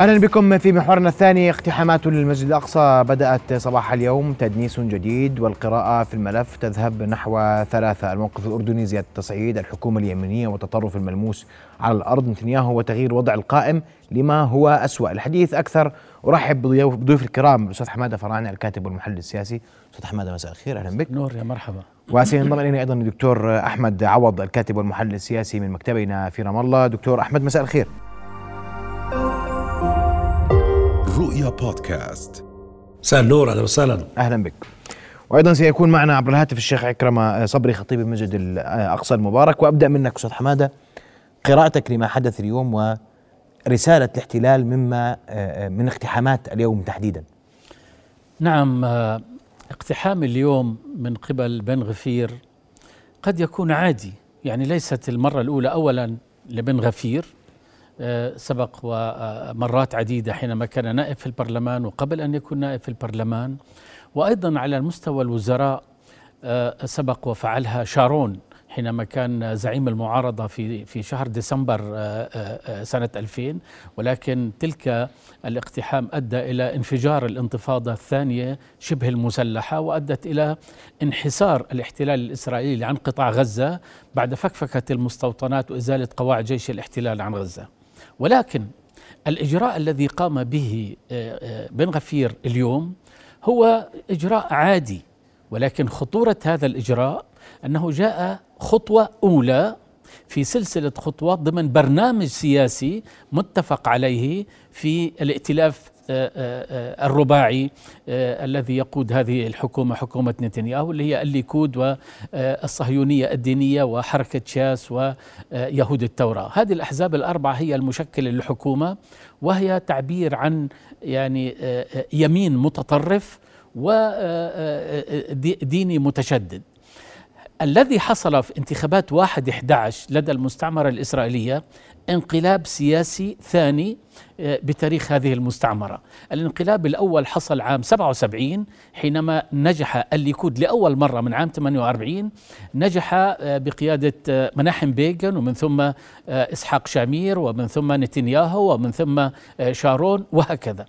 أهلا بكم في محورنا الثاني. اقتحامات للمسجد الأقصى بدأت صباح اليوم. تدنيس جديد والقراءة في الملف تذهب نحو ثلاثة. الموقف الأردني زيادة التصعيد الحكومة اليمنيه والتطرف الملموس على الأرض. نتنياهو وتغيير وضع القائم لما هو أسوأ. الحديث أكثر. أرحب بضيوف الكرام. الاستاذ حمادة فراني الكاتب والمحلل السياسي. أستاذ حمادة مساء الخير. أهلا بك. نور يا مرحبا. وسينضم إلينا أيضا الدكتور أحمد عوض الكاتب والمحلل السياسي من مكتبنا في رام الله. دكتور أحمد مساء الخير. رؤيا بودكاست. مساء النور أهلا وسهلا. أهلا بك. وأيضا سيكون معنا عبر الهاتف الشيخ عكرمه صبري خطيب المسجد الأقصى المبارك. وأبدأ منك أستاذ حمادة قراءتك لما حدث اليوم ورسالة الاحتلال مما من اقتحامات اليوم تحديدا. نعم اقتحام اليوم من قبل بن غفير قد يكون عادي. يعني ليست المرة الأولى اولا لبن غفير. آه، سبق ومرات عديدة حينما كان نائب في البرلمان وقبل أن يكون نائب في البرلمان. وأيضا على مستوى الوزراء آه، سبق وفعلها شارون حينما كان زعيم المعارضة في في شهر ديسمبر آه، سنة 2000 ولكن تلك الاقتحام أدى إلى انفجار الانتفاضة الثانية شبه المسلحة وأدت إلى انحسار الاحتلال الإسرائيلي عن قطاع غزة بعد فكفكة المستوطنات وإزالة قواعد جيش الاحتلال عن غزة. ولكن الإجراء الذي قام به آه، آه، بن غفير اليوم هو إجراء عادي ولكن خطورة هذا الإجراء أنه جاء خطوة أولى في سلسلة خطوات ضمن برنامج سياسي متفق عليه في الائتلاف الرباعي الذي يقود هذه الحكومة حكومة نتنياهو اللي هي الليكود والصهيونية الدينية وحركة شاس ويهود التوراة هذه الأحزاب الأربعة هي المشكلة للحكومة وهي تعبير عن يعني يمين متطرف وديني متشدد. الذي حصل في انتخابات 1 11 لدى المستعمرة الإسرائيلية انقلاب سياسي ثاني آه، بتاريخ هذه المستعمرة. الانقلاب الأول حصل عام 77 حينما نجح الليكود لأول مرة من عام 48 نجح آه، بقيادة آه، مناحم بيغن ومن ثم إسحاق شامير ومن ثم نتنياهو ومن ثم شارون وهكذا.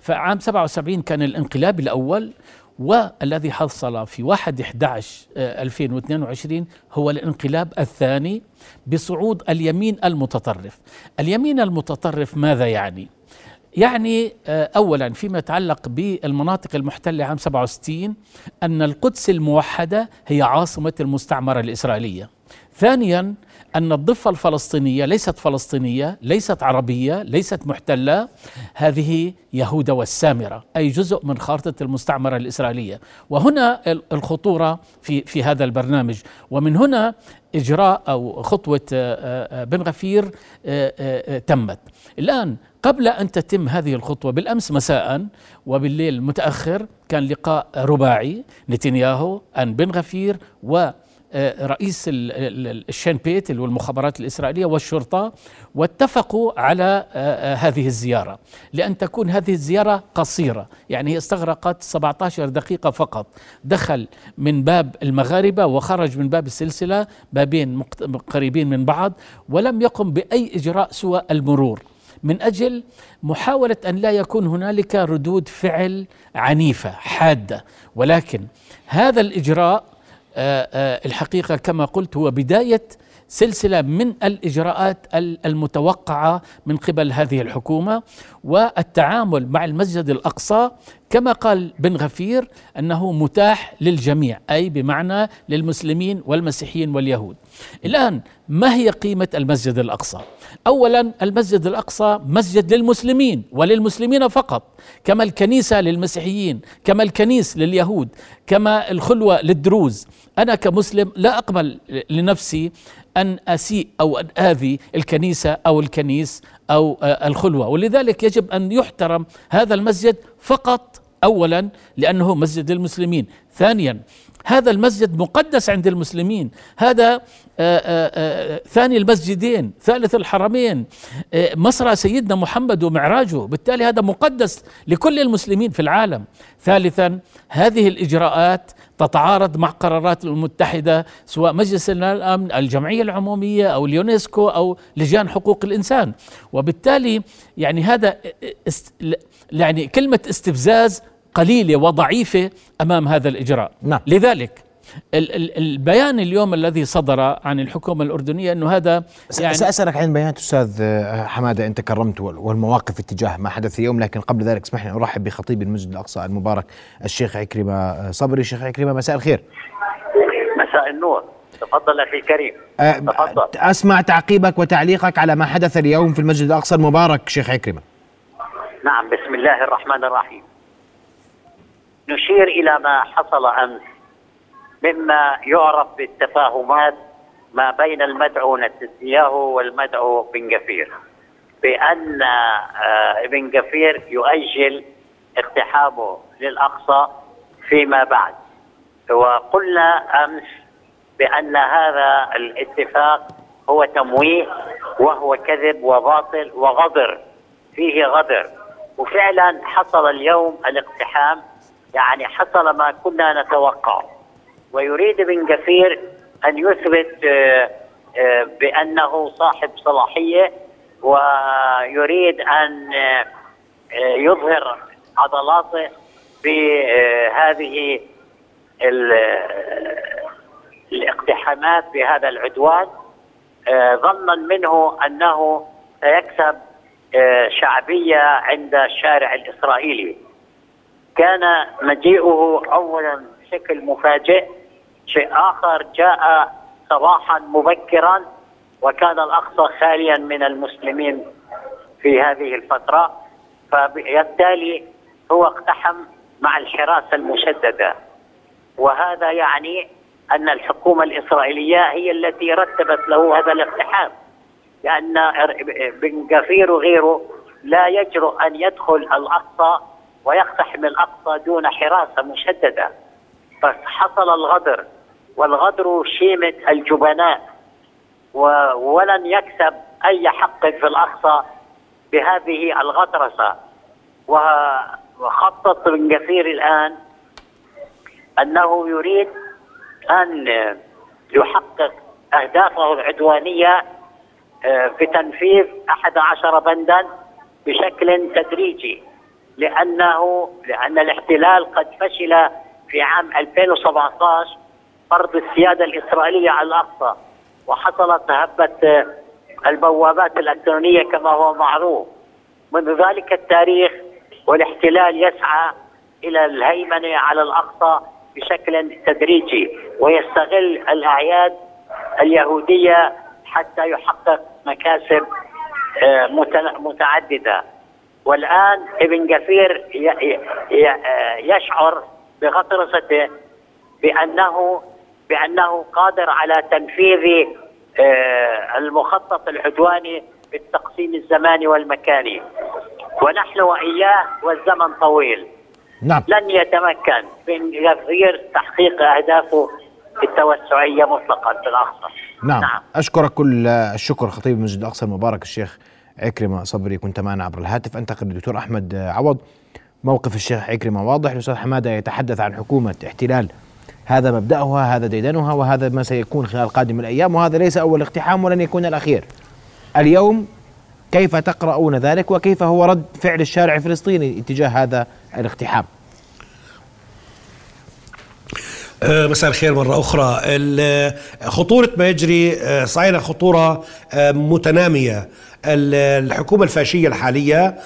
فعام 77 كان الانقلاب الأول والذي حصل في 1 11 2022 هو الانقلاب الثاني بصعود اليمين المتطرف اليمين المتطرف ماذا يعني؟ يعني آه، اولا فيما يتعلق بالمناطق المحتلة عام 67 أن القدس الموحدة هي عاصمة المستعمرة الإسرائيلية. ثانيا أن الضفة الفلسطينية ليست فلسطينية، ليست عربية، ليست محتلة، هذه يهودا والسامرة، أي جزء من خارطة المستعمرة الإسرائيلية، وهنا الخطورة في في هذا البرنامج، ومن هنا إجراء أو خطوة آه، آه، بن غفير تمت. الآن قبل أن تتم هذه الخطوة بالأمس مساء وبالليل متأخر كان لقاء رباعي نتنياهو ان بن غفير و آه، رئيس الشين بيت اللي هو المخابرات الإسرائيلية والشرطة واتفقوا على آه، آه، هذه الزيارة لأن تكون هذه الزيارة قصيرة. يعني هي استغرقت 17 دقيقة فقط. دخل من باب المغاربة وخرج من باب السلسلة بابين قريبين من بعض ولم يقم بأي إجراء سوى المرور. من أجل محاولة أن لا يكون هنالك ردود فعل عنيفة حادة. ولكن هذا الإجراء آه، آه، الحقيقة كما قلت هو بداية سلسلة من الإجراءات المتوقعة من قبل هذه الحكومة والتعامل مع المسجد الأقصى كما قال بن غفير أنه متاح للجميع أي بمعنى للمسلمين والمسيحيين واليهود. الآن ما هي قيمة المسجد الأقصى؟ اولا المسجد الأقصى مسجد للمسلمين وللمسلمين فقط كما الكنيسة للمسيحيين كما الكنيس لليهود كما الخلوة للدروز أنا كمسلم لا أقبل لنفسي أن أسيء أو أن آذي الكنيسة أو الكنيس أو الخلوة ولذلك يجب أن يحترم هذا المسجد فقط اولا لأنه مسجد للمسلمين. ثانيا هذا المسجد مقدس عند المسلمين. هذا آآ آآ ثاني المسجدين ثالث الحرمين مصرى سيدنا محمد ومعراجه. بالتالي هذا مقدس لكل المسلمين في العالم. ثالثا هذه الإجراءات تتعارض مع قرارات المتحدة سواء مجلس الأمن الجمعية العمومية أو اليونسكو أو لجان حقوق الإنسان. وبالتالي يعني هذا است يعني كلمة استفزاز قليلة وضعيفة أمام هذا الإجراء. نعم. لذلك البيان اليوم الذي صدر عن الحكومة الأردنية أنه هذا يعني سأسألك عن بيانات أستاذ حمادة إن تكرمت والمواقف اتجاه ما حدث اليوم لكن قبل ذلك اسمح لي أرحب بخطيب المسجد الأقصى المبارك الشيخ عكرمة صبري. شيخ عكرمة مساء الخير. مساء النور. تفضل أخي الكريم. تفضل. أسمع تعقيبك وتعليقك على ما حدث اليوم في المسجد الأقصى المبارك شيخ عكرمة. نعم بسم الله الرحمن الرحيم. نشير إلى ما حصل أمس مما يعرف بالتفاهمات ما بين المدعو نتنياهو والمدعو بن غفير بأن ابن غفير يؤجل اقتحامه للأقصى فيما بعد. وقلنا أمس بأن هذا الاتفاق هو تمويه وهو كذب وباطل وغدر فيه غدر. وفعلا حصل اليوم الاقتحام يعني حصل ما كنا نتوقع. ويريد ابن كثير أن يثبت بأنه صاحب صلاحية ويريد أن يظهر عضلاته بهذه الاقتحامات بهذا العدوان. ظنا منه أنه سيكسب شعبية عند الشارع الإسرائيلي. كان مجيئه اولا بشكل مفاجئ شيء آخر جاء صباحا مبكرا وكان الأقصى خاليا من المسلمين في هذه الفترة فبالتالي هو اقتحم مع الحراسه المشددة. وهذا يعني أن الحكومة الإسرائيلية هي التي رتبت له هذا الاقتحام لأن بن غفير وغيره لا يجرؤ أن يدخل الأقصى ويقتحم الأقصى دون حراسة مشددة. فحصل الغدر والغدر شيمة الجبناء ولن يكسب أي حق في الأقصى بهذه الغطرسة. وخطط بن كثير الآن أنه يريد أن يحقق أهدافه العدوانية في تنفيذ 11 بندا بشكل تدريجي. لأنه لأن الاحتلال قد فشل في عام 2017 فرض السيادة الإسرائيلية على الأقصى وحصلت هبة البوابات الإلكترونية كما هو معروف. منذ ذلك التاريخ والاحتلال يسعى إلى الهيمنة على الأقصى بشكل تدريجي ويستغل الأعياد اليهودية حتى يحقق مكاسب متعددة. والآن ابن كثير يشعر بغطرسته بانه بأنه قادر على تنفيذ المخطط العدواني بالتقسيم الزماني والمكاني. ونحن وإياه والزمن طويل. نعم. لن يتمكن. من غير تحقيق أهدافه التوسعيه مطلقا في الأقصى. نعم. نعم. أشكرك كل الشكر خطيب المسجد الأقصى المبارك الشيخ عكرمة صبري كنت معنا عبر الهاتف. أنتقل للدكتور أحمد عوض. موقف الشيخ عكرمة واضح. الأستاذ حمادة يتحدث عن حكومة احتلال. هذا مبدأها هذا ديدنها وهذا ما سيكون خلال قادم الأيام وهذا ليس أول اقتحام ولن يكون الأخير. اليوم كيف تقرؤون ذلك؟ وكيف هو رد فعل الشارع الفلسطيني اتجاه هذا الاقتحام؟ مساء الخير مرة أخرى. خطورة ما يجري صحيح خطورة متنامية. الحكومة الفاشية الحالية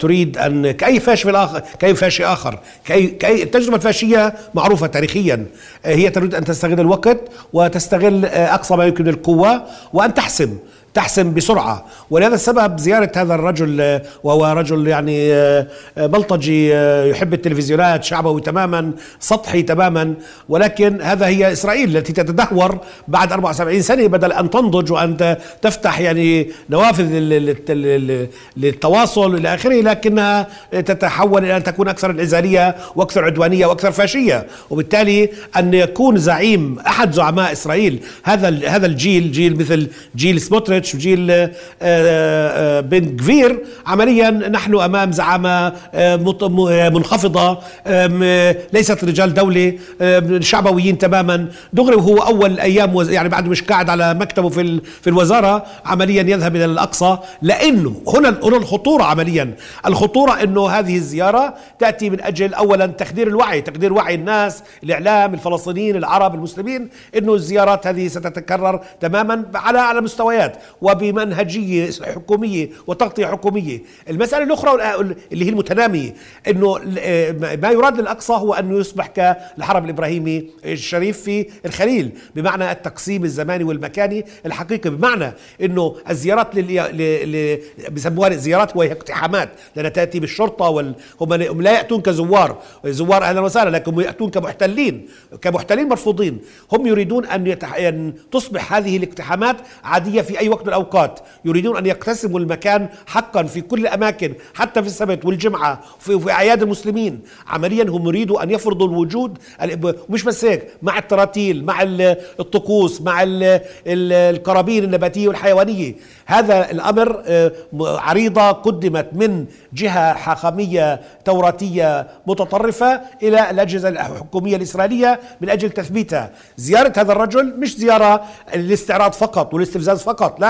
تريد أن كأي فاشي آخر كأي فاشي آخر كأي, كأي التجربة الفاشية معروفة تاريخيا. هي تريد أن تستغل الوقت وتستغل أقصى ما يمكن القوة وأن تحسم. تحسم بسرعة. ولهذا السبب زيارة هذا الرجل آه، وهو رجل يعني آه، آه، بلطجي يحب التلفزيونات شعبوي تماما سطحي تماما. ولكن هذا هي إسرائيل التي تتدهور بعد 74 سنة بدل أن تنضج وأن تفتح يعني نوافذ لل- لل- لل- للتواصل إلى آخره لكنها تتحول إلى أن تكون أكثر انعزالية وأكثر عدوانية وأكثر فاشية. وبالتالي أن يكون زعيم أحد زعماء إسرائيل. هذا هذا الجيل جيل مثل جيل سموتريتش وجيل آه، آه، بن جفير عمليا نحن أمام زعامة آه، مت- م- آه، منخفضة آم، آه، ليست رجال دولة آم، شعبويين تماما. دغري وهو أول أيام وز- يعني بعد مش قاعد على مكتبه في في الوزارة عمليا يذهب إلى الأقصى. لأنه هنا هنا الخطورة عمليا. الخطورة أنه هذه الزيارة تأتي من أجل أولا تخدير الوعي تخدير وعي الناس الإعلام الفلسطينيين العرب المسلمين أنه الزيارات هذه ستتكرر تماما على على مستويات. وبمنهجية حكومية وتغطية حكومية. المسألة الأخرى والآ- اللي هي المتنامية أنه ال- آه، ما يراد للأقصى هو أنه يصبح كالحرم الإبراهيمي الشريف في الخليل بمعنى التقسيم الزماني والمكاني الحقيقي. بمعنى أنه الزيارات لل... بسموها زيارات وهي اقتحامات لأنها تأتي بالشرطة وال... هم لا يأتون كزوار. زوار أهلا وسهلا لكن يأتون كمحتلين كمحتلين مرفوضين. هم يريدون أن, يتح... أن تصبح هذه الاقتحامات عادية في أي وقت من الأوقات يريدون أن يقتسموا المكان حقا في كل الأماكن حتى في السبت والجمعة في, في أعياد المسلمين. عمليا هم يريدوا أن يفرضوا الوجود ال- ومش بس هيك مع التراتيل مع ال- الطقوس مع ال- ال- القرابين النباتية والحيوانية. هذا الأمر آه، عريضة قدمت من جهة حاخامية توراتية متطرفة إلى الأجهزة الحكومية الإسرائيلية من أجل تثبيتها. زيارة هذا الرجل مش زيارة للاستعراض فقط والاستفزاز فقط لا.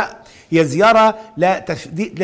هي زيارة لتثبيت-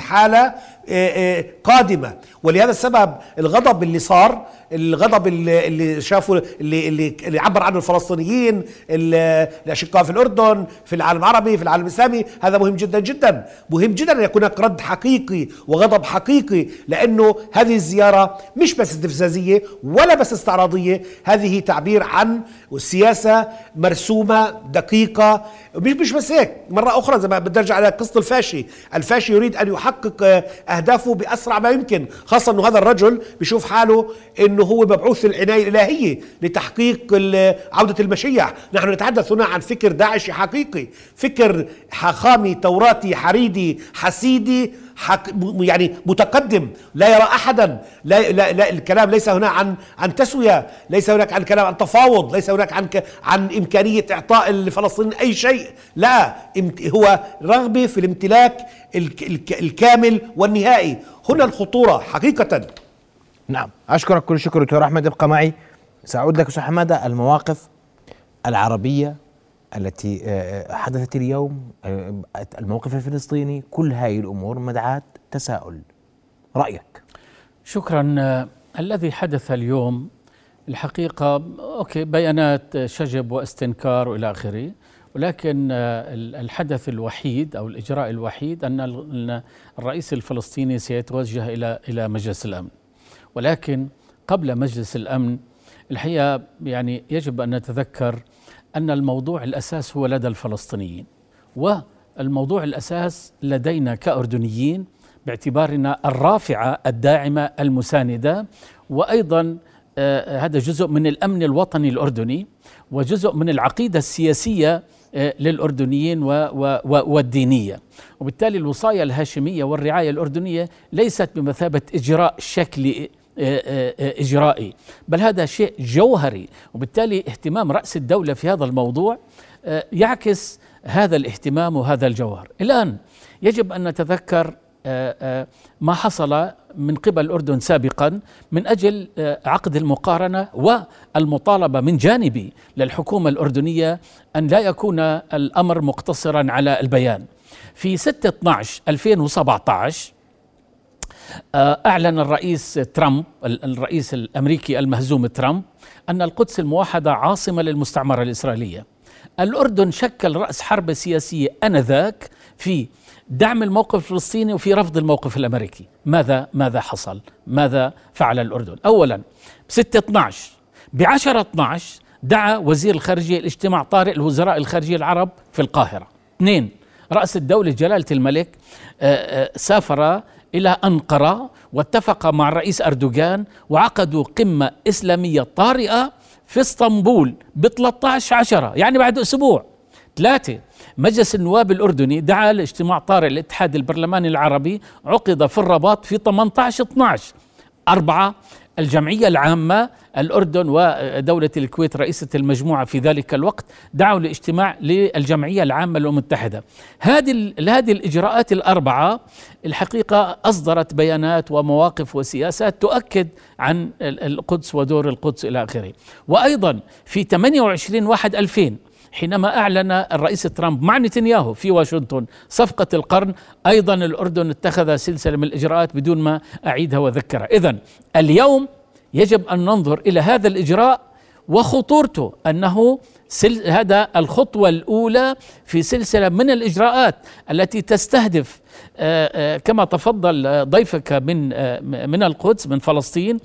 حالة آه، آه، قادمة. ولهذا السبب الغضب اللي صار الغضب اللي, شافوا اللي, اللي, عبر عنه الفلسطينيين ال- الأشقاء في الأردن في العالم العربي في العالم الإسلامي هذا مهم جدا جدا. مهم جدا أن يكون هناك رد حقيقي وغضب حقيقي لأنه هذه الزيارة مش بس استفزازية ولا بس استعراضية هذه تعبير عن سياسة مرسومة دقيقة. مش مش بس هيك مرة أخرى زي ما بدي أرجع على قصة الفاشي. الفاشي يريد أن يحقق أهدافه بأسرع ما يمكن خاصة أنه هذا الرجل بيشوف حاله أنه هو مبعوث العناية الإلهية لتحقيق عودة المشيح نحن نتحدث هنا عن فكر داعشي حقيقي فكر حاخامي توراتي حريدي حسيدي م- يعني متقدم لا يرى احدا. لا, لا, لا الكلام ليس هنا عن عن تسوية ليس هناك عن كلام عن تفاوض ليس هناك عن عن إمكانية إعطاء الفلسطينيين أي شيء. لا هو رغبة في الامتلاك الك الك الكامل والنهائي. هنا الخطورة حقيقه. نعم. أشكرك كل شكر دكتور أحمد ابقى معي. سأعود لك أستاذ حمادة المواقف العربية التي آه، حدثت اليوم آه، الموقف الفلسطيني كل هذه الأمور مدعاة تساؤل. رأيك؟ شكرا. آه، الذي حدث اليوم الحقيقة أوكي بيانات آه، شجب واستنكار وإلى آخره ولكن آه، ال- الحدث الوحيد أو الإجراء الوحيد أن ال- أن الرئيس الفلسطيني سيتوجه إلى إلى مجلس الأمن. ولكن قبل مجلس الأمن الحقيقة يعني يجب أن نتذكر أن الموضوع الأساس هو لدى الفلسطينيين والموضوع الأساس لدينا كأردنيين باعتبارنا الرافعة الداعمة المساندة وأيضا آه، هذا جزء من الأمن الوطني الأردني وجزء من العقيدة السياسية آه، للأردنيين والدينية. وبالتالي الوصاية الهاشمية والرعاية الأردنية ليست بمثابة إجراء شكلي إجرائي. بل هذا شيء جوهري وبالتالي اهتمام رأس الدولة في هذا الموضوع آه، يعكس هذا الاهتمام وهذا الجوهر. الآن يجب أن نتذكر آه، آه، ما حصل من قبل الأردن سابقا من أجل آه، عقد المقارنة والمطالبة من جانبي للحكومة الأردنية أن لا يكون الأمر مقتصرا على البيان. في 6 12 2017 آه، أعلن الرئيس ترامب ال- الرئيس الأمريكي المهزوم ترامب أن القدس الموحدة عاصمة للمستعمرة الإسرائيلية. الأردن شكل رأس حرب سياسية آنذاك في دعم الموقف الفلسطيني وفي رفض الموقف الأمريكي. ماذا ماذا حصل؟ ماذا فعل الأردن؟ أولا ب 6 12 ب 10 12 دعا وزير الخارجية الاجتماع طارئ الوزراء الخارجية العرب في القاهرة. اثنين رأس الدولة جلالة الملك آه، آه، سافر إلى أنقرة واتفق مع الرئيس أردوغان وعقدوا قمة إسلامية طارئة في إسطنبول ب 13 عشرة يعني بعد أسبوع. ثلاثة مجلس النواب الأردني دعا لاجتماع طارئ الاتحاد البرلماني العربي عقد في الرباط في 18 12 أربعة الجمعية العامة الأردن ودولة الكويت رئيسة المجموعة في ذلك الوقت دعوا لاجتماع للجمعية العامة المتحدة. هذه هذه الإجراءات الأربعة الحقيقة أصدرت بيانات ومواقف وسياسات تؤكد عن القدس ودور القدس إلى آخره. وأيضا في 28 واحد 2000 حينما أعلن الرئيس ترامب مع نتنياهو في واشنطن صفقة القرن أيضا الأردن اتخذ سلسلة من الإجراءات بدون ما أعيدها وأذكرها إذا اليوم يجب أن ننظر إلى هذا الإجراء وخطورته أنه هذا الخطوة الأولى في سلسلة من الإجراءات التي تستهدف كما تفضل ضيفك من آه، من القدس من فلسطين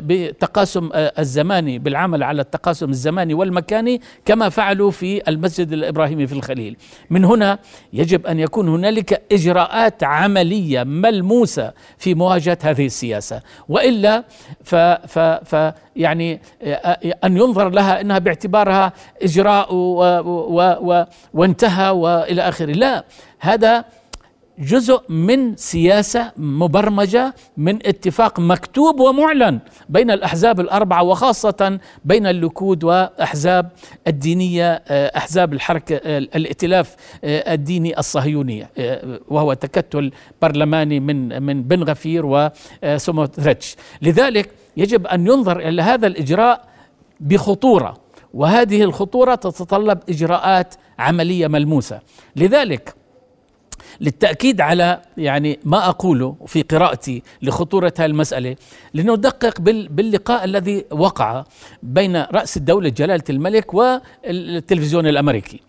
بتقاسم الزماني بالعمل على التقاسم الزماني والمكاني كما فعلوا في المسجد الإبراهيمي في الخليل. من هنا يجب أن يكون هنالك إجراءات عملية ملموسة في مواجهة هذه السياسة، وإلا ف, ف, ف يعني أن ينظر لها إنها باعتبارها إجراء و و و وانتهى وإلى آخره، لا هذا جزء من سياسة مبرمجة من اتفاق مكتوب ومعلن بين الأحزاب الأربعة وخاصة بين اللكود وأحزاب الدينية آه، أحزاب الحركه آه، الائتلاف آه، الديني الصهيوني وهو تكتل برلماني من من بن غفير وسوموتريتش لذلك يجب أن ينظر إلى هذا الإجراء بخطورة وهذه الخطورة تتطلب إجراءات عملية ملموسة. لذلك للتأكيد على يعني ما أقوله في قراءتي لخطورة هذه المسألة لندقق باللقاء الذي وقع بين رأس الدولة جلالة الملك والتلفزيون الأمريكي.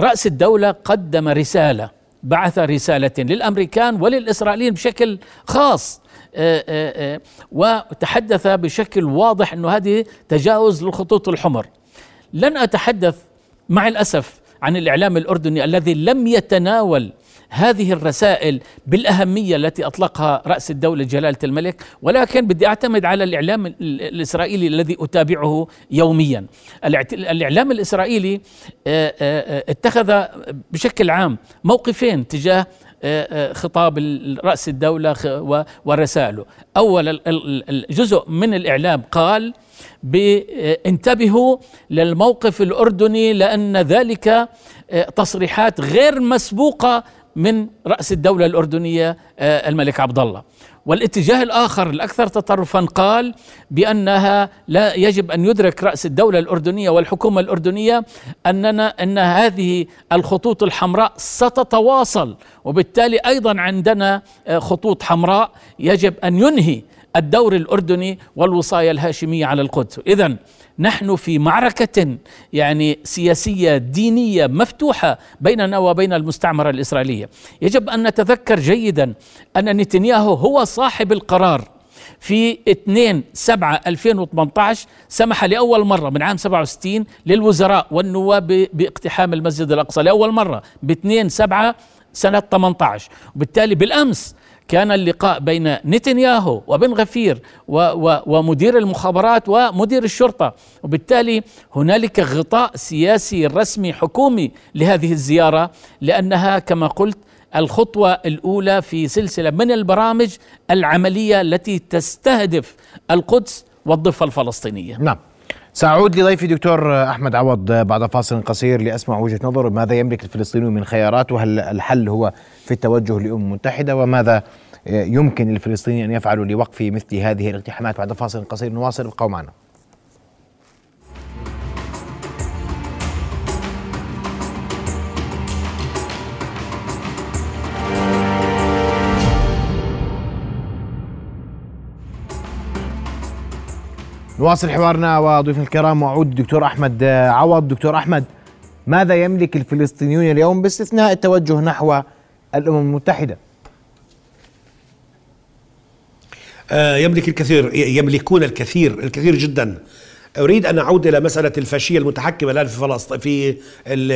رأس الدولة قدم رسالة بعث رسالة للأمريكان وللإسرائيليين بشكل خاص آه، آه، آه، وتحدث بشكل واضح أنه هذه تجاوز للخطوط الحمر. لن أتحدث مع الأسف عن الإعلام الأردني الذي لم يتناول هذه الرسائل بالأهمية التي أطلقها رأس الدولة جلالة الملك ولكن بدي أعتمد على الإعلام الإسرائيلي الذي أتابعه يوميا. الإعلام الإسرائيلي آه، آه، اتخذ بشكل عام موقفين تجاه آه، خطاب رأس الدولة ورسائله أولا الجزء من الإعلام قال انتبهوا للموقف الأردني لأن ذلك تصريحات غير مسبوقة من رأس الدولة الأردنية آه، الملك عبد الله. والاتجاه الآخر الأكثر تطرفا قال بأنها لا يجب أن يدرك رأس الدولة الأردنية والحكومة الأردنية أننا أن هذه الخطوط الحمراء ستتواصل. وبالتالي أيضا عندنا آه، خطوط حمراء يجب أن ينهي الدور الأردني والوصاية الهاشمية على القدس. إذا نحن في معركة يعني سياسية دينية مفتوحة بيننا وبين المستعمرة الإسرائيلية. يجب أن نتذكر جيدا أن نتنياهو هو صاحب القرار. في 2 7 2018 سمح لأول مرة من عام 67 للوزراء والنواب باقتحام المسجد الأقصى لأول مرة ب 2 7 سنة 18 وبالتالي بالأمس كان اللقاء بين نتنياهو وبن غفير و و ومدير المخابرات ومدير الشرطة. وبالتالي هنالك غطاء سياسي رسمي حكومي لهذه الزيارة لأنها كما قلت الخطوة الأولى في سلسلة من البرامج العملية التي تستهدف القدس والضفة الفلسطينية. نعم. سأعود لضيفي دكتور أحمد عوض بعد فاصل قصير لأسمع وجهة نظر ماذا يملك الفلسطينيون من خيارات؟ وهل الحل هو في التوجه للأمم المتحدة وماذا يمكن للفلسطينيين أن يفعلوا لوقف مثل هذه الاقتحامات بعد فاصل قصير نواصل ابقوا معنا. نواصل حوارنا وضيوفنا الكرام وعود الدكتور أحمد عوض. دكتور أحمد ماذا يملك الفلسطينيون اليوم باستثناء التوجه نحو الأمم المتحدة؟ آه، يملك الكثير يملكون الكثير الكثير جدا. أريد أن أعود إلى مسألة الفاشية المتحكمة الآن في فلسطين في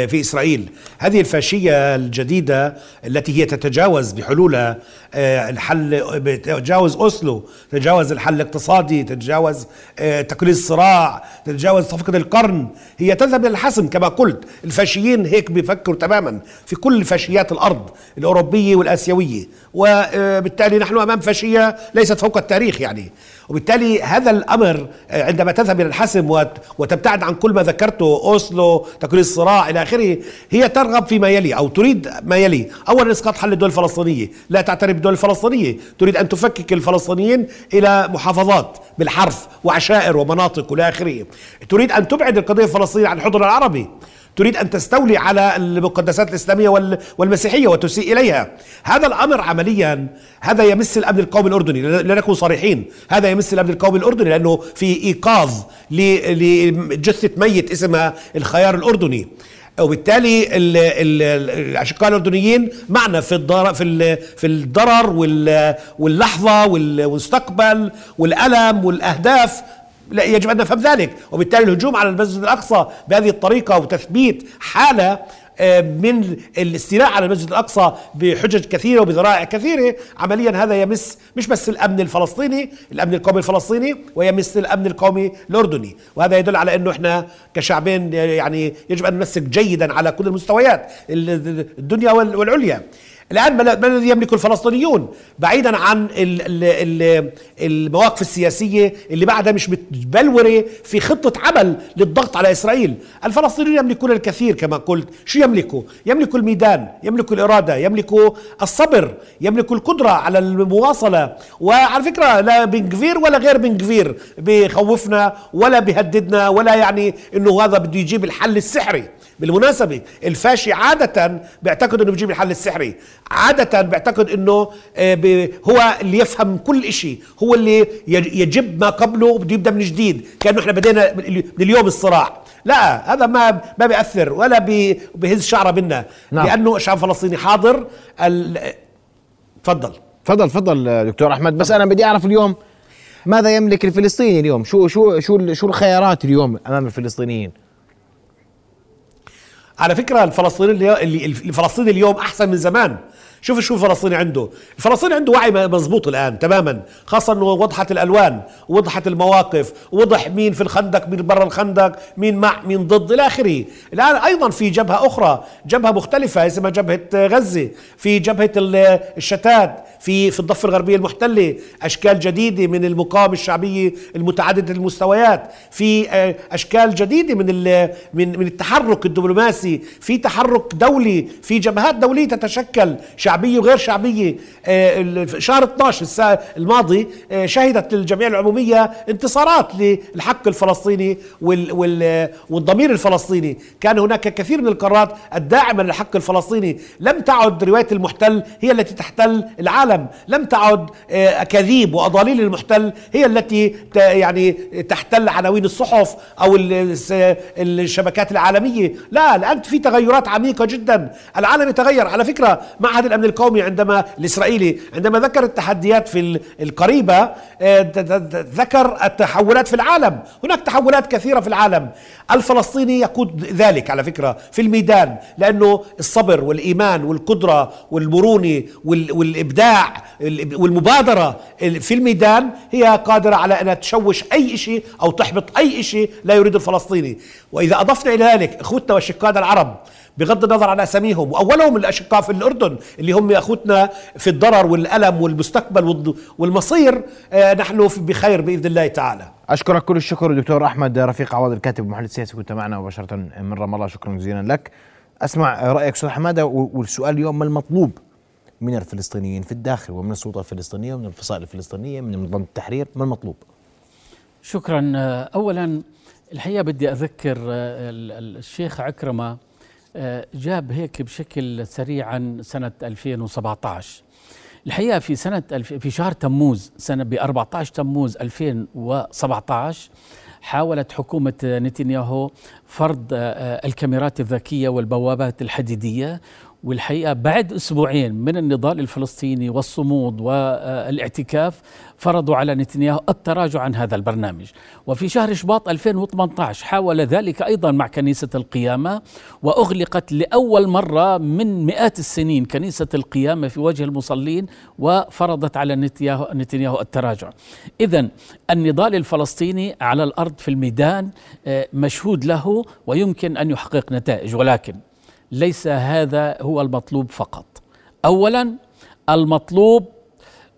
في إسرائيل. هذه الفاشية الجديدة التي هي تتجاوز بحلولها آه، الحل تتجاوز أوسلو تتجاوز الحل الاقتصادي تتجاوز آه، تقليل الصراع تتجاوز صفقة القرن. هي تذهب إلى الحسم كما قلت. الفاشيين هيك بيفكروا تماما في كل فاشيات الأرض الأوروبية والآسيوية. وبالتالي نحن أمام فاشية ليست فوق التاريخ يعني. وبالتالي هذا الأمر آه، عندما تذهب إلى الحسم وت- وتبتعد عن كل ما ذكرته أوسلو تقليل الصراع إلى آخره هي ترغب فيما يلي أو تريد ما يلي. اولا إسقاط حل الدول الفلسطينية. لا تعترف بالدول الفلسطينية. تريد أن تفكك الفلسطينيين إلى محافظات بالحرف وعشائر ومناطق والى آخره. تريد أن تبعد القضية الفلسطينية عن الحضن العربي. تريد أن تستولي على المقدسات الإسلامية وال- والمسيحية وتسيء إليها. هذا الأمر عمليا هذا يمس الأمن القومي الأردني. لنكون صريحين. هذا يمس الأمن القومي الأردني لأنه في إيقاظ ل- لجثة ميت اسمها الخيار الأردني. وبالتالي ال- ال- الأشقاء الأردنيين معنا في الضرر في في الضرر وال- واللحظة وال- والمستقبل والألم والأهداف لا يجب أن نفهم ذلك. وبالتالي الهجوم على المسجد الأقصى بهذه الطريقة وتثبيت حالة آه، من الاستيلاء على المسجد الأقصى بحجج كثيرة وبذرائع كثيرة. عمليا هذا يمس مش بس الأمن الفلسطيني الأمن القومي الفلسطيني ويمس الأمن القومي الأردني. وهذا يدل على إنه إحنا كشعبين يعني يجب أن نمسك جيدا على كل المستويات ال- الدنيا وال- والعليا. الآن ما الذي يملكه الفلسطينيون؟ بعيدا عن ال ال ال المواقف السياسية اللي بعدها مش متبلورة في خطة عمل للضغط على إسرائيل. الفلسطينيون يملكون الكثير كما قلت. شو يملكوا؟ يملكوا الميدان يملكوا الإرادة يملكوا الصبر يملكوا القدرة على المواصلة. وعلى فكرة لا بن كفير ولا غير بن كفير بيخوفنا ولا بيهددنا ولا يعني إنه هذا بده يجيب الحل السحري. بالمناسبة الفاشي عادة بيعتقد إنه بيجيب الحل السحري. عادة بيعتقد إنه آه، هو اللي يفهم كل إشي. هو اللي يج- يجب ما قبله وبده يبدأ من جديد. كأنه إحنا بدينا من ال- من اليوم الصراع. لا هذا ما ما بيأثر ولا بيهز شعره منا نعم. لأنه الشعب الفلسطيني حاضر. تفضل. تفضل تفضل دكتور أحمد. بس أنا بدي أعرف اليوم ماذا يملك الفلسطيني اليوم؟ شو شو شو شو الخيارات اليوم أمام الفلسطينيين؟ على فكرة الفلسطيني اللي اللي- الفلسطيني اليوم أحسن من زمان. شوف شو الفلسطيني عنده. الفلسطيني عنده وعي مضبوط الآن تماما خاصة إنه وضحت الألوان وضحت المواقف وضح مين في الخندق مين برا الخندق مين مع مين ضد إلى آخره. الآن أيضا في جبهة أخرى جبهة مختلفة اسمها جبهة غزة في جبهة ال- الشتات في في الضفة الغربية المحتلة أشكال جديدة من المقاومة الشعبية المتعددة المستويات في آه، أشكال جديدة من من من التحرك الدبلوماسي في تحرك دولي في جبهات دولية تتشكل شعبية وغير شعبية آه، شهر 12 السا- الماضي آه، شهدت الجمعيه العمومية انتصارات للحق الفلسطيني وال والضمير الفلسطيني. كان هناك كثير من القرارات الداعمة للحق الفلسطيني. لم تعد رواية المحتل هي التي تحتل العالم. لم تعد آه، أكاذيب وأضاليل المحتل هي التي يعني تحتل عناوين الصحف أو الشبكات العالمية. لا الآن في تغيرات عميقة جدا. العالم يتغير. على فكرة معهد الامن القومي عندما الاسرائيلي عندما ذكر التحديات في ال- القريبة آه، ذكر التحولات في العالم. هناك تحولات كثيرة في العالم. الفلسطيني يقود ذلك على فكرة في الميدان لأنه الصبر والإيمان والقدرة والمرونة وال- والإبداع ال- والمبادرة ال- في الميدان هي قادرة على انها تشوش أي شيء أو تحبط أي شيء لا يريد الفلسطيني. وإذا أضفنا إلى ذلك إخوتنا واشقائنا العرب بغض النظر عن أساميهم وأولهم الأشقاء في الأردن اللي هم أخوتنا في الضرر والألم والمستقبل والمصير آه، نحن بخير بإذن الله تعالى. أشكرك كل الشكر دكتور أحمد رفيق عوض الكاتب والمحلل السياسي كنت معنا مباشرة من رام الله. شكرا جزيلا لك. أسمع رأيك أستاذ حماده والسؤال اليوم ما المطلوب من الفلسطينيين في الداخل ومن السلطة الفلسطينية ومن الفصائل الفلسطينية من منظمه التحرير ما المطلوب؟ شكرا. اولا الحقيقة بدي أذكر آه، ال- ال- الشيخ عكرمة آه، جاب هيك بشكل سريع عن سنة 2017 الحقيقة في الف- في شهر تموز سنة ب 14 تموز 2017 حاولت حكومة نتنياهو فرض آه، الكاميرات الذكية والبوابات الحديدية والحقيقة بعد أسبوعين من النضال الفلسطيني والصمود والإعتكاف فرضوا على نتنياهو التراجع عن هذا البرنامج. وفي شهر شباط 2018 حاول ذلك أيضا مع كنيسة القيامة وأغلقت لأول مرة من مئات السنين كنيسة القيامة في وجه المصلين وفرضت على نتنياهو التراجع. اذا النضال الفلسطيني على الأرض في الميدان آه، مشهود له ويمكن أن يحقق نتائج. ولكن ليس هذا هو المطلوب فقط. اولا المطلوب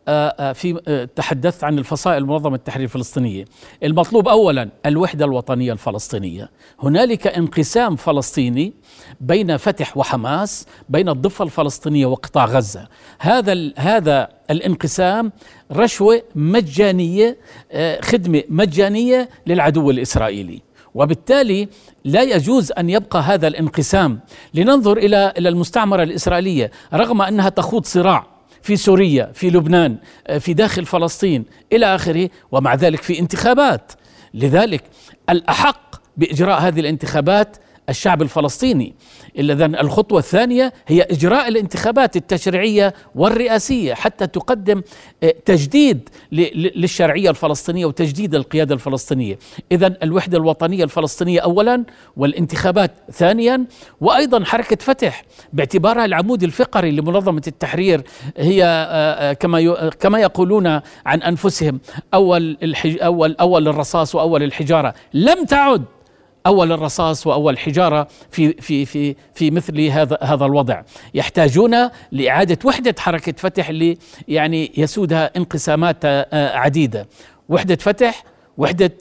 آه، آه، في آه، تحدثت عن الفصائل المنظمة التحرير الفلسطينية. المطلوب أولا الوحدة الوطنية الفلسطينية. هنالك انقسام فلسطيني بين فتح وحماس بين الضفة الفلسطينية وقطاع غزة. هذا هذا الانقسام رشوة مجانية خدمة مجانية للعدو الإسرائيلي. وبالتالي لا يجوز أن يبقى هذا الانقسام. لننظر إلى إلى المستعمرة الإسرائيلية رغم أنها تخوض صراع في سوريا في لبنان آه، في داخل فلسطين إلى آخره ومع ذلك في انتخابات. لذلك الأحق بإجراء هذه الانتخابات الشعب الفلسطيني. إذا الخطوة الثانية هي إجراء الانتخابات التشريعية والرئاسية حتى تقدم آه، تجديد للشرعية الفلسطينية وتجديد القيادة الفلسطينية. إذا الوحدة الوطنية الفلسطينية أولا والانتخابات ثانيا وأيضا حركة فتح باعتبارها العمود الفقري لمنظمة التحرير هي آه، آه، كما كما يقولون عن أنفسهم أول أول أول الرصاص وأول الحجارة. لم تعد أول الرصاص وأول حجارة في في في في مثل هذا هذا الوضع. يحتاجون لإعادة وحدة حركة فتح اللي يعني يسودها انقسامات آه، عديدة. وحدة فتح وحدة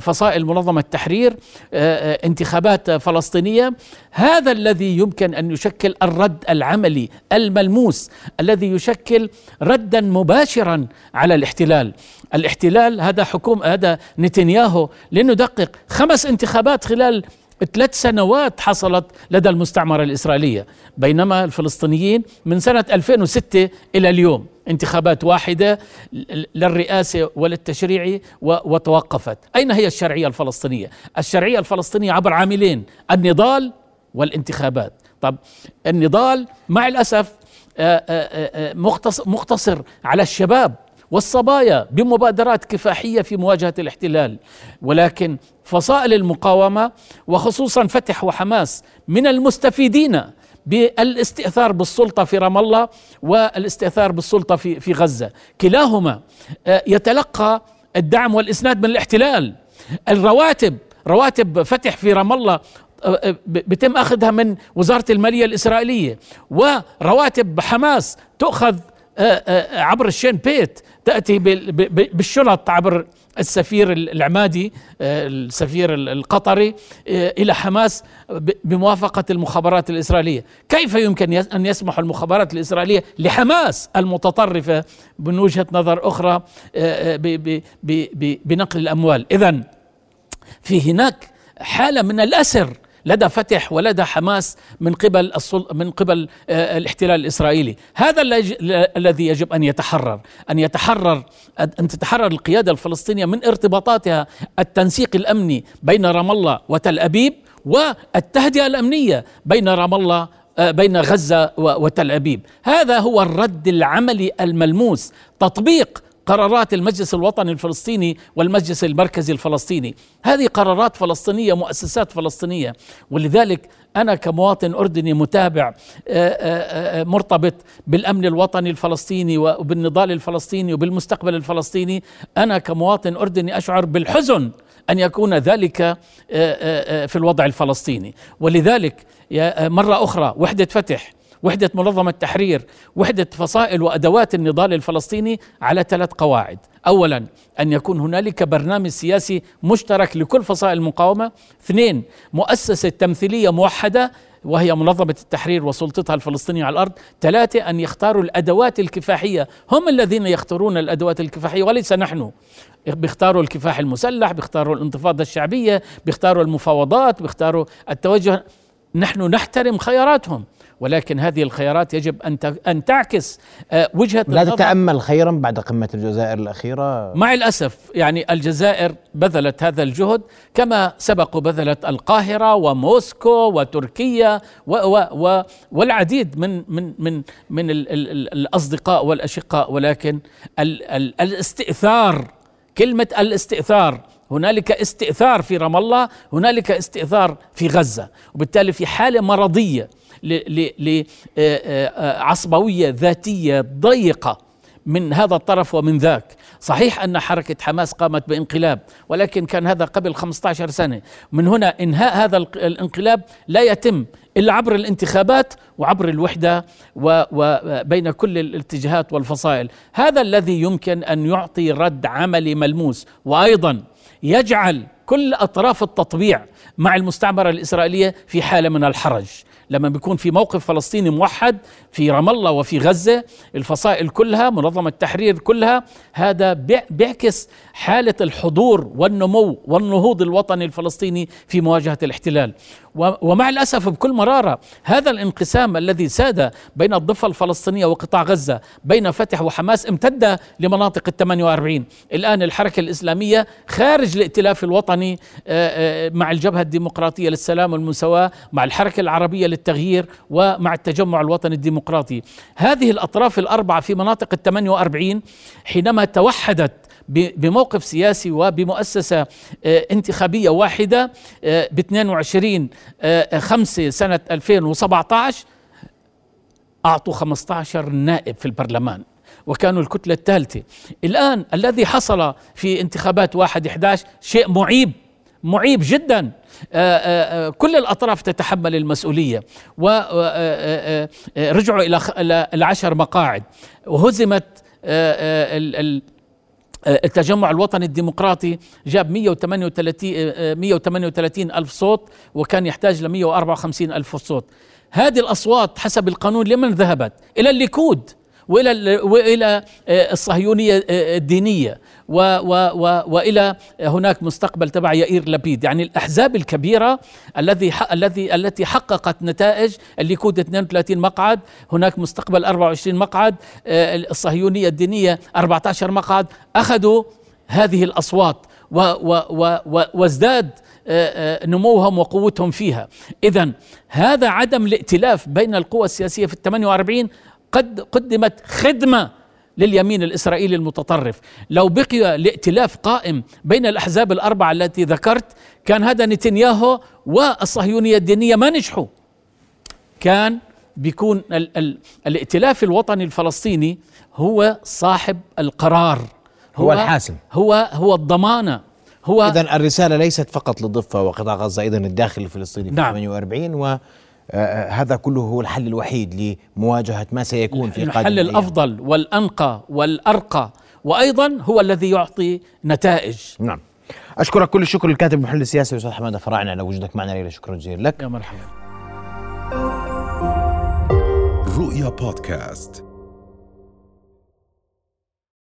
فصائل منظمة التحرير آه، انتخابات فلسطينية. هذا الذي يمكن أن يشكل الرد العملي الملموس الذي يشكل ردا مباشرا على الاحتلال. الاحتلال هذا حكوم هذا نتنياهو لندقق خمس انتخابات خلال ثلاث سنوات حصلت لدى المستعمرة الإسرائيلية. بينما الفلسطينيين من سنة 2006 إلى اليوم. انتخابات واحدة للرئاسة وللتشريع وتوقفت. أين هي الشرعية الفلسطينية؟ الشرعية الفلسطينية عبر عاملين النضال والانتخابات. طب النضال مع الأسف آه، آه، آه، مقتصر على الشباب والصبايا بمبادرات كفاحية في مواجهة الاحتلال. ولكن فصائل المقاومة وخصوصا فتح وحماس من المستفيدين بالاستئثار بالسلطة في رام الله والاستئثار بالسلطة في في غزة. كلاهما آه، يتلقى الدعم والإسناد من الاحتلال. الرواتب رواتب فتح في رام الله آه، آه، بتم أخذها من وزارة المالية الإسرائيلية. ورواتب حماس تؤخذ عبر الشين بيت تأتي بالشنط عبر السفير العمادي آه، السفير القطري آه، إلى حماس بموافقة المخابرات الإسرائيلية. كيف يمكن أن يسمح المخابرات الإسرائيلية لحماس المتطرفة من وجهة نظر أخرى آه، بنقل الأموال؟ إذا في هناك حالة من الأسر لدى فتح ولدى حماس من قبل من قبل آه، الاحتلال الإسرائيلي، هذا الذي يجب أن يتحرر، أن يتحرر أن تتحرر القيادة الفلسطينية من ارتباطاتها التنسيق الأمني بين رام الله وتل أبيب والتهدئة الأمنية بين رام الله آه، بين غزة وتل أبيب، هذا هو الرد العملي الملموس، تطبيق قرارات المجلس الوطني الفلسطيني والمجلس المركزي الفلسطيني. هذه قرارات فلسطينية مؤسسات فلسطينية. ولذلك أنا كمواطن أردني متابع آه، آه، آه، مرتبط بالأمن الوطني الفلسطيني وبالنضال الفلسطيني وبالمستقبل الفلسطيني. أنا كمواطن أردني أشعر بالحزن أن يكون ذلك في الوضع الفلسطيني. ولذلك مرة أخرى وحدة فتح وحدة منظمة تحرير وحدة فصائل وأدوات النضال الفلسطيني على ثلاث قواعد. أولا أن يكون هنالك برنامج سياسي مشترك لكل فصائل المقاومة. اثنين مؤسسة تمثيلية موحدة وهي منظمة التحرير وسلطتها الفلسطينية على الأرض. ثلاثة أن يختاروا الأدوات الكفاحية. هم الذين يختارون الأدوات الكفاحية وليس نحن. بيختاروا الكفاح المسلح بيختاروا الانتفاضة الشعبية بيختاروا المفاوضات بيختاروا التوجه. نحن نحترم خياراتهم. ولكن هذه الخيارات يجب أن أن تعكس آه، وجهة لا تتأمل خيرا بعد قمة الجزائر الأخيرة؟ مع الأسف يعني الجزائر بذلت هذا الجهد كما سبق بذلت القاهرة وموسكو وتركيا و و و والعديد من من من من ال ال ال الأصدقاء والأشقاء. ولكن ال ال الاستئثار كلمة الاستئثار هنالك استئثار في رام الله هنالك استئثار في غزة وبالتالي في حالة مرضية. لعصبويه ذاتية ضيقة من هذا الطرف ومن ذاك. صحيح أن حركة حماس قامت بانقلاب ولكن كان هذا قبل 15 سنة. من هنا إنهاء هذا الانقلاب لا يتم إلا عبر الانتخابات وعبر الوحدة وبين كل الاتجاهات والفصائل. هذا الذي يمكن أن يعطي رد عملي ملموس. وأيضا يجعل كل أطراف التطبيع مع المستعمرة الإسرائيلية في حالة من الحرج. لما بيكون في موقف فلسطيني موحد في رام الله وفي غزة الفصائل كلها منظمة التحرير كلها هذا بيعكس حالة الحضور والنمو والنهوض الوطني الفلسطيني في مواجهة الاحتلال. ومع الأسف بكل مرارة هذا الانقسام الذي ساد بين الضفة الفلسطينية وقطاع غزة بين فتح وحماس امتد لمناطق ال 48 الآن الحركة الإسلامية خارج الائتلاف الوطني آه، آه، مع الجبهة الديمقراطية للسلام والمساواة مع الحركة العربية للتغيير ومع التجمع الوطني الديمقراطي. هذه الأطراف الأربعة في مناطق ال 48 حينما توحدت بموقف سياسي وبمؤسسة آه، انتخابية واحدة ب 22 5 سنة 2017 أعطوا 15 نائب في البرلمان وكانوا الكتلة الثالثة. الآن الذي حصل في انتخابات 1 11 شيء معيب معيب جدا. آه، آه، كل الأطراف تتحمل المسؤولية. ورجعوا إلى العشر مقاعد. وهزمت التجمع الوطني الديمقراطي جاب 138 138 ألف صوت وكان يحتاج ل 154 ألف صوت. هذه الأصوات حسب القانون لمن ذهبت؟ إلى الليكود آه، الصهيونية آه، الدينية. و و و وإلى هناك مستقبل تبع يائير لبيد. يعني الأحزاب الكبيرة الذي الذي التي حققت نتائج الليكود 32 مقعد هناك مستقبل 24 مقعد آه، الصهيونية الدينية 14 مقعد أخذوا هذه الأصوات و و و وازداد نموهم وقوتهم فيها. إذا هذا عدم الائتلاف بين القوى السياسية في الثمانية وأربعين قد قدمت خدمة لليمين الإسرائيلي المتطرف. لو بقي الائتلاف قائم بين الأحزاب الأربعة التي ذكرت كان هذا نتنياهو والصهيونية الدينية ما نجحوا. كان بيكون ال ال الائتلاف الوطني الفلسطيني هو صاحب القرار هو, هو الحاسم. هو هو الضمانة. هو اذا الرسالة ليست فقط للضفة وقطاع غزة أيضا الداخل الفلسطيني في نعم. 48 و آه، آه، هذا كله هو الحل الوحيد لمواجهة ما سيكون في قادم الحل الأفضل والأنقى والأرقى وأيضا هو الذي يعطي نتائج. نعم. أشكرك كل الشكر للكاتب المحلل السياسي الأستاذ حمادة فراعنة على وجودك معنا ليلة. شكرا جزيلا لك. يا مرحبا. رؤيا بودكاست.